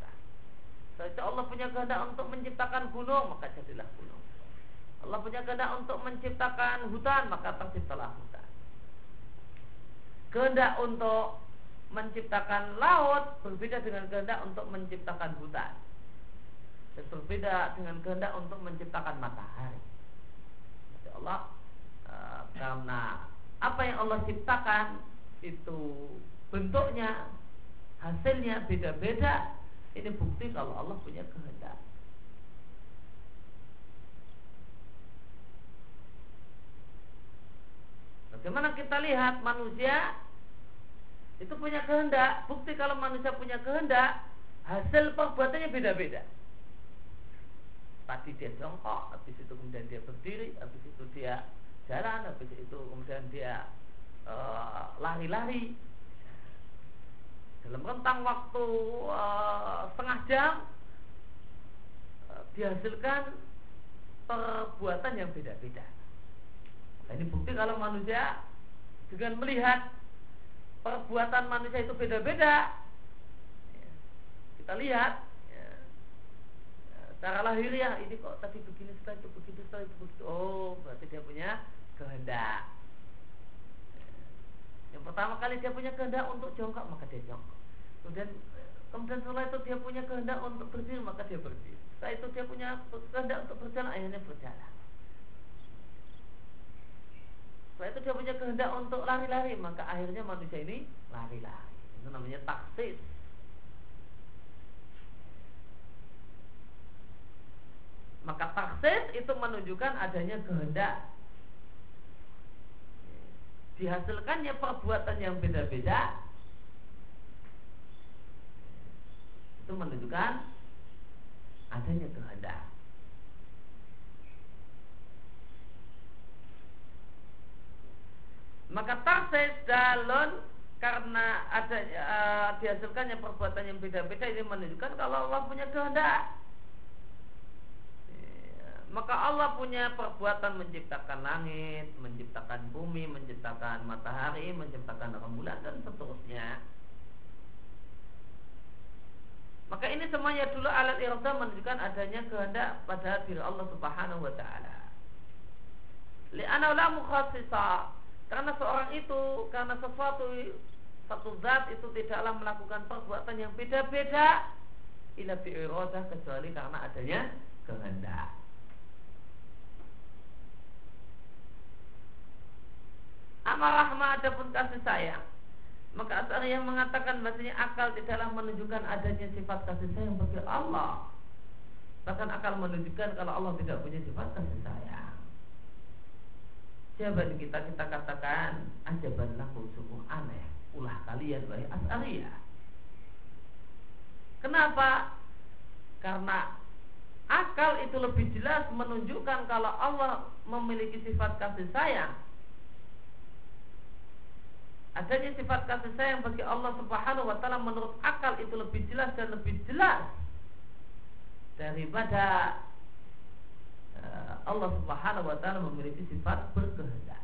S1: Ketika Allah punya kehendak untuk menciptakan gunung, maka jadilah gunung. Allah punya kehendak untuk menciptakan hutan, maka terciptalah hutan. Kehendak untuk menciptakan laut berbeda dengan kehendak untuk menciptakan hutan. Dan berbeda dengan kehendak untuk menciptakan matahari. Jadi Allah e, karena apa yang Allah ciptakan itu bentuknya, hasilnya beda-beda ini bukti kalau Allah punya kehendak. Bagaimana kita lihat manusia itu punya kehendak. Bukti kalau manusia punya kehendak, hasil perbuatannya beda-beda. Tadi dia jongkok, habis itu kemudian dia berdiri, habis itu dia jalan, habis itu kemudian dia eh, lari-lari. Uh, dalam rentang waktu uh, setengah jam uh, dihasilkan perbuatan yang beda-beda. Nah, ini bukti kalau manusia dengan melihat perbuatan manusia itu beda-beda, kita lihat ya, secara lahiriah ini kok tadi begini setelah itu begitu setelah itu begitu. Oh, berarti dia punya kehendak. Ya. Yang pertama kali dia punya kehendak untuk jongkok maka dia jongkok kemudian kemudian setelah itu dia punya kehendak untuk berdiri maka dia berdiri setelah itu dia punya kehendak untuk berjalan akhirnya berjalan setelah itu dia punya kehendak untuk lari-lari maka akhirnya manusia ini lari-lari. Itu namanya taksis. Maka taksis itu menunjukkan adanya kehendak. Dihasilkannya perbuatan yang beda-beda. Itu menunjukkan adanya kehendak. Maka taksis dalon karena ada uh, dihasilkannya perbuatan yang beda-beda ini menunjukkan kalau Allah punya kehendak. Iya, maka Allah punya perbuatan menciptakan langit, menciptakan bumi, menciptakan matahari, menciptakan rembulan dan seterusnya. Maka ini semuanya dulu alat irada menunjukkan adanya kehendak pada diri Allah Subhanahu wa taala. Li'anna la mukhassisa karena seorang itu karena sesuatu
S2: satu zat itu tidaklah melakukan perbuatan yang beda-beda. Ila bi'irodah kecuali karena adanya kehendak. Amarah adapun kasih sayang. Maka yang mengatakan bahasanya akal tidaklah menunjukkan adanya sifat kasih sayang bagi Allah. Bahkan akal menunjukkan kalau Allah tidak punya sifat kasih sayang Jawaban kita kita katakan Ajabanlah sungguh aneh. Ulah kalian wahai as'ariyah Kenapa? Karena akal itu lebih jelas menunjukkan kalau Allah memiliki sifat kasih sayang. Adanya sifat kasih sayang bagi Allah Subhanahu wa taala menurut akal itu lebih jelas dan lebih jelas daripada Allah Subhanahu wa taala memiliki sifat berkehendak.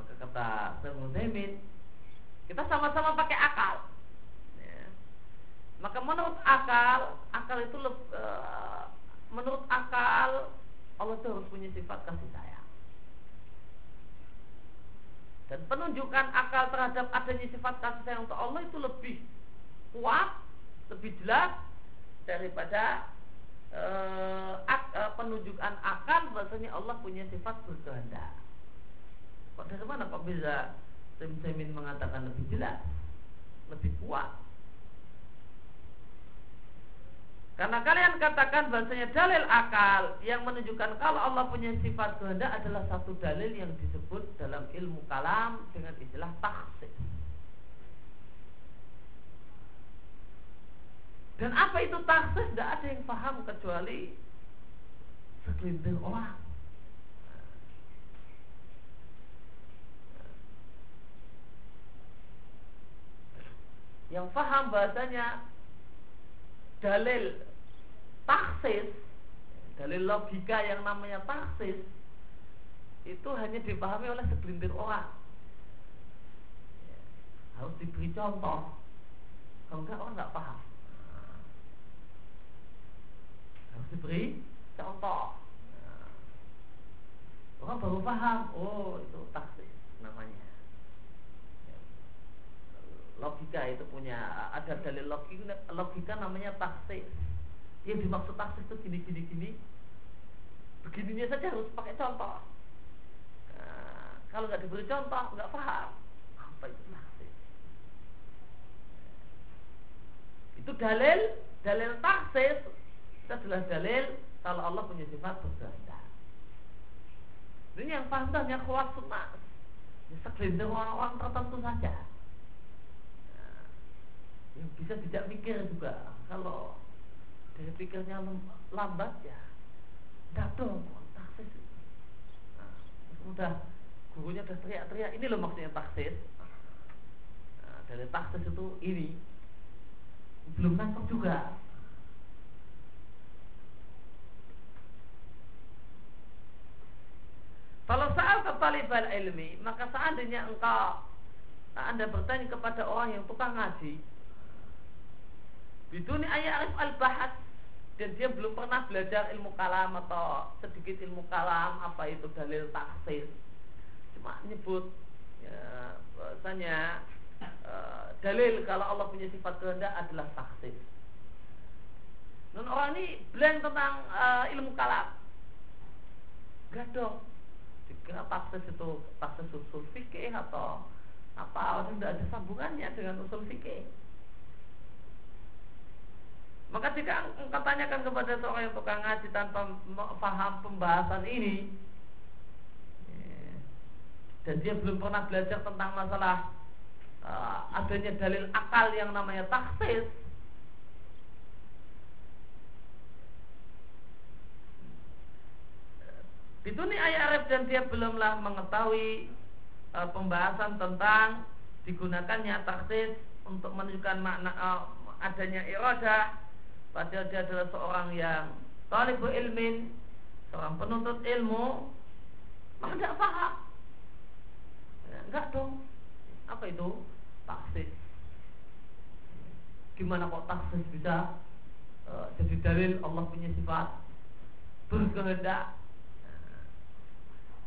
S2: Maka kata Syekh kita sama-sama pakai akal. Ya. Maka menurut akal, akal itu uh, menurut akal Allah itu harus punya sifat kasih sayang. Dan penunjukan akal terhadap adanya sifat kasih sayang untuk Allah itu lebih kuat, lebih jelas daripada uh, ak, uh, penunjukan akal bahasanya Allah punya sifat berkehendak. Kok dari mana kok bisa Semin mengatakan lebih jelas, lebih kuat? Karena kalian katakan bahasanya dalil akal yang menunjukkan kalau Allah punya sifat kehendak adalah satu dalil yang disebut dalam ilmu kalam dengan istilah taksis. Dan apa itu taksis? Tidak ada yang paham kecuali segelintir orang. Yang paham bahasanya dalil taksis dalil logika yang namanya taksis itu hanya dipahami oleh segelintir orang harus diberi contoh kalau enggak orang enggak paham harus diberi contoh. Orang baru paham. Oh itu taksis namanya. Logika itu punya ada dalil logika logika namanya taksis. Yang dimaksud taksis itu gini gini gini. Begininya saja harus pakai contoh. Nah, kalau nggak diberi contoh nggak paham. Apa itu taksis? Itu dalil dalil taksis itu adalah dalil kalau Allah punya sifat berkehendak ini yang paham hanya kuat sunnah. Segelintir orang-orang tertentu saja. Nah, yang bisa tidak mikir juga. Kalau dari pikirnya lambat ya tidak dong taksis. Nah, udah gurunya udah teriak-teriak ini loh maksudnya taksis. Nah, dari taksis itu ini. Belum nangkep juga Kalau saat talibal ilmi, maka seandainya engkau anda bertanya kepada orang yang tukang ngaji, Biduni ayat al-bahas dan dia belum pernah belajar ilmu kalam atau sedikit ilmu kalam apa itu dalil taksis cuma nyebut ya, bahasanya uh, dalil kalau Allah punya sifat kehendak adalah taksis dan orang ini blank tentang uh, ilmu kalam. Gak dong dikira taksis itu taksis usul fikih atau apa tidak ada sambungannya dengan usul fikih. Maka jika engkau tanyakan kepada seorang yang tukang ngaji tanpa paham pembahasan ini ya, dan dia belum pernah belajar tentang masalah uh, adanya dalil akal yang namanya taksis itu nih ayat Arab dan dia belumlah mengetahui uh, pembahasan tentang digunakannya taksis untuk menunjukkan makna uh, adanya iradah Padahal dia adalah seorang yang talibu ilmin, seorang penuntut ilmu, maka tidak paham. Ya, enggak dong. Apa itu? Taksis. Gimana kok taksis bisa uh, jadi dalil Allah punya sifat berkehendak?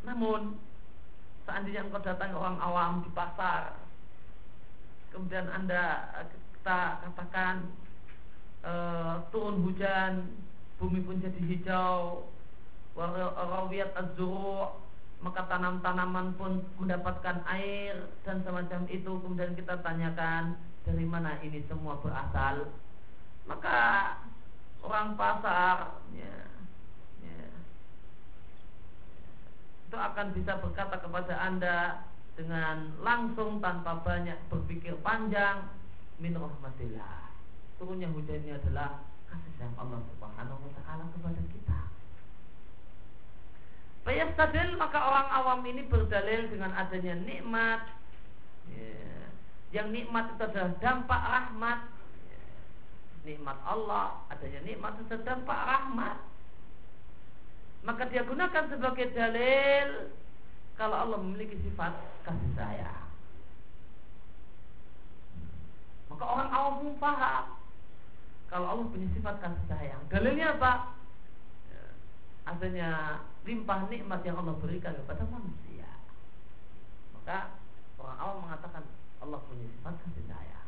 S2: Namun seandainya engkau datang orang awam di pasar, kemudian anda kita katakan e, turun hujan, bumi pun jadi hijau, warawiyat azuru, maka tanam-tanaman pun mendapatkan air dan semacam itu. Kemudian kita tanyakan dari mana ini semua berasal, maka orang pasar ya, itu akan bisa berkata kepada anda dengan langsung tanpa banyak berpikir panjang min rahmatillah. Turunnya hujannya adalah kasih sayang Allah Subhanahu wa taala kepada kita. Fayastadil maka orang awam ini berdalil dengan adanya nikmat. Ya, yang nikmat itu adalah dampak rahmat. Ya, nikmat Allah adanya nikmat itu adalah dampak rahmat maka dia gunakan sebagai dalil kalau Allah memiliki sifat kasih sayang maka orang awam pun paham kalau Allah punya sifat kasih sayang. Dalilnya apa? Ya, adanya limpah nikmat yang Allah berikan kepada manusia. Maka orang awam mengatakan Allah punya sifat kasih sayang.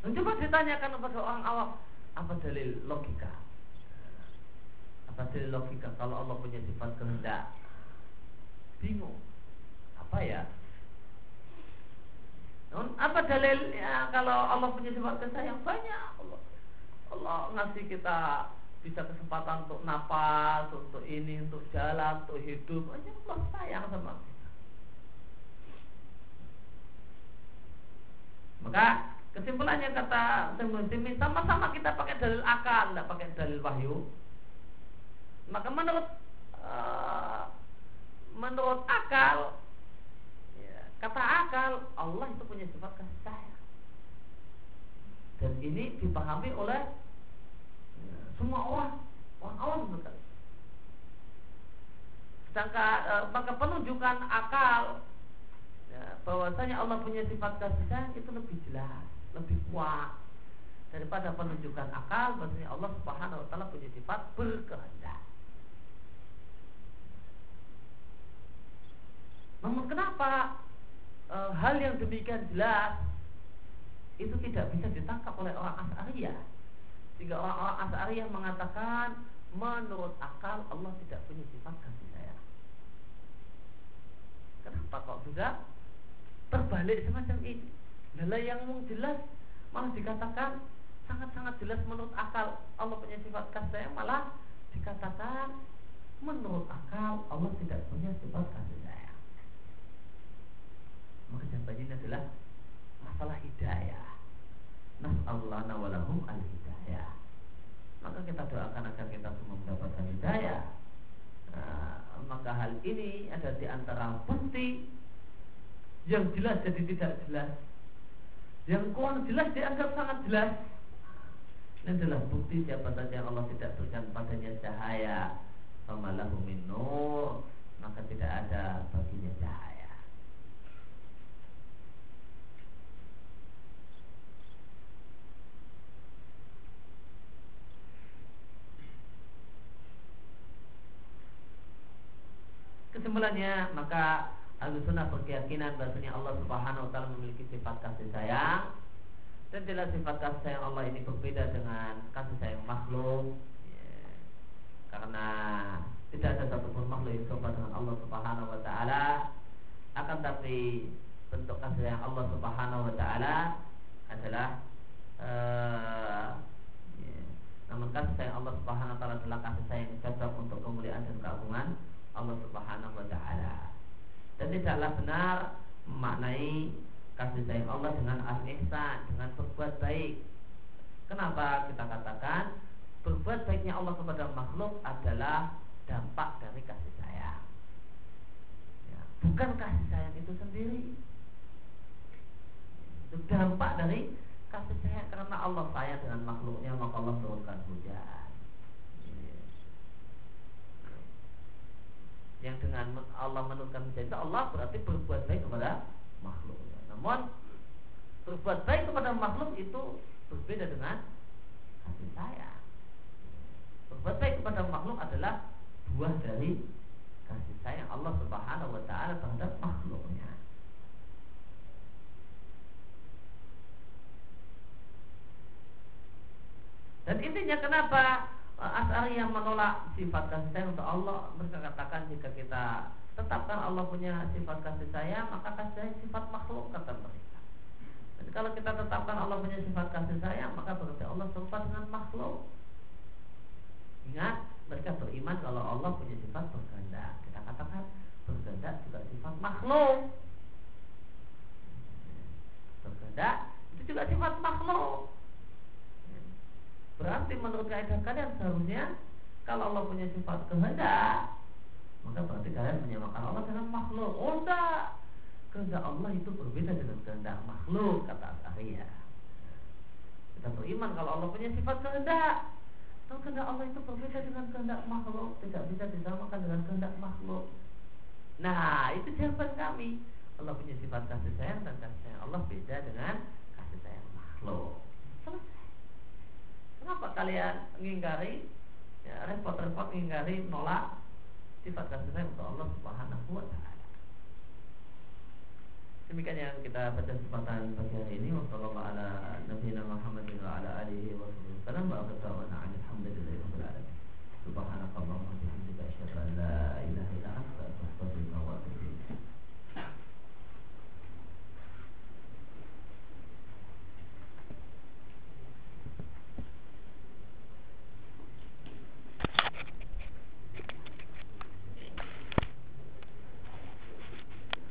S2: Dan coba ditanyakan kepada orang awam apa dalil logika? Apa dalil logika kalau Allah punya sifat kehendak? Bingung. Apa ya? apa dalilnya kalau Allah punya sifat kasih yang banyak Allah Allah ngasih kita bisa kesempatan untuk nafas, untuk ini, untuk jalan, untuk hidup. Hanya Allah sayang sama kita. Maka kesimpulannya kata Semi sama-sama kita pakai dalil akal, tidak pakai dalil wahyu. Maka menurut uh, menurut akal Kata akal, Allah itu punya sifat kasih sayang. Dan ini dipahami oleh ya, semua orang, orang awam bukan. Sedangkan e, maka penunjukan akal ya, bahwasanya Allah punya sifat kasih sayang itu lebih jelas, lebih kuat daripada penunjukan akal bahwasanya Allah Subhanahu wa taala punya sifat berkehendak. Namun kenapa e, hal yang demikian jelas itu tidak bisa ditangkap oleh orang As'ariyah. Sehingga orang-orang As'ariyah mengatakan menurut akal Allah tidak punya sifat kasih sayang. Kenapa kok bisa terbalik semacam ini? Lala yang jelas malah dikatakan sangat-sangat jelas menurut akal Allah punya sifat kasih malah dikatakan menurut akal Allah tidak punya sifat kasih sayang maka jawabannya adalah masalah hidayah. Nas'allahu walahum al hidayah maka kita doakan agar kita semua mendapatkan hidayah. Nah, maka hal ini ada di antara bukti yang jelas jadi tidak jelas yang kurang jelas dianggap sangat jelas. Ini adalah bukti siapa saja yang Allah tidak berikan padanya cahaya. Famalahu min Maka tidak ada baginya cahaya. Kesimpulannya maka Ahlu Sunnah berkeyakinan bahasanya Allah Subhanahu Wa Taala memiliki sifat kasih sayang. Dan jelas sifat kasih sayang Allah ini berbeda dengan kasih sayang makhluk. Ya, karena tidak ada satupun makhluk yang serupa dengan Allah Subhanahu Wa Taala. Akan tapi bentuk kasih sayang Allah Subhanahu Wa Taala adalah uh, ya, namun kasih sayang Allah Subhanahu Wa Taala adalah kasih sayang yang cocok untuk kemuliaan dan keagungan Allah Subhanahu wa taala. Dan tidaklah benar memaknai kasih sayang Allah dengan al-ihsan, dengan berbuat baik. Kenapa kita katakan berbuat baiknya Allah kepada makhluk adalah dampak dari kasih sayang. Ya, bukan kasih sayang itu sendiri. Itu dampak dari kasih sayang karena Allah sayang dengan makhluknya maka Allah turunkan hujan. Yang dengan Allah menurunkan itu Allah berarti berbuat baik kepada makhluknya. Namun berbuat baik kepada makhluk itu berbeda dengan kasih sayang. berbuat baik kepada makhluk adalah buah dari kasih sayang Allah Subhanahu wa taala terhadap makhluknya. Dan intinya kenapa As'ari yang menolak sifat kasih sayang untuk Allah Mereka katakan jika kita tetapkan Allah punya sifat kasih sayang Maka kasih sayang sifat makhluk kata mereka. Jadi kalau kita tetapkan Allah punya sifat kasih sayang Maka berarti Allah serupa dengan makhluk. Ingat mereka beriman kalau Allah punya sifat berkehendak. Kita katakan berkehendak juga sifat makhluk. Berkehendak itu juga sifat makhluk Berarti menurut kaidah kalian seharusnya kalau Allah punya sifat kehendak, maka berarti kalian menyamakan Allah dengan makhluk. Oh enggak. Kehendak Allah itu berbeda dengan kehendak makhluk kata Asharia. Kita beriman kalau Allah punya sifat kehendak. Kalau kehendak Allah itu berbeda dengan kehendak makhluk, tidak bisa disamakan dengan kehendak makhluk. Nah, itu jawaban kami. Allah punya sifat kasih sayang dan kasih sayang Allah beda dengan kasih sayang makhluk. Selesai. Kenapa kalian mengingkari? Ya, repot-repot mengingkari nolak sifat kasih sayang untuk Allah Subhanahu wa taala. Demikian yang kita baca kesempatan pagi hari ini. Ala nabiyina Muhammadin wa ala alihi wa sallam. Wa alhamdulillahi rabbil alamin. Subhanakallahumma wa bihamdika asyhadu an la ilaha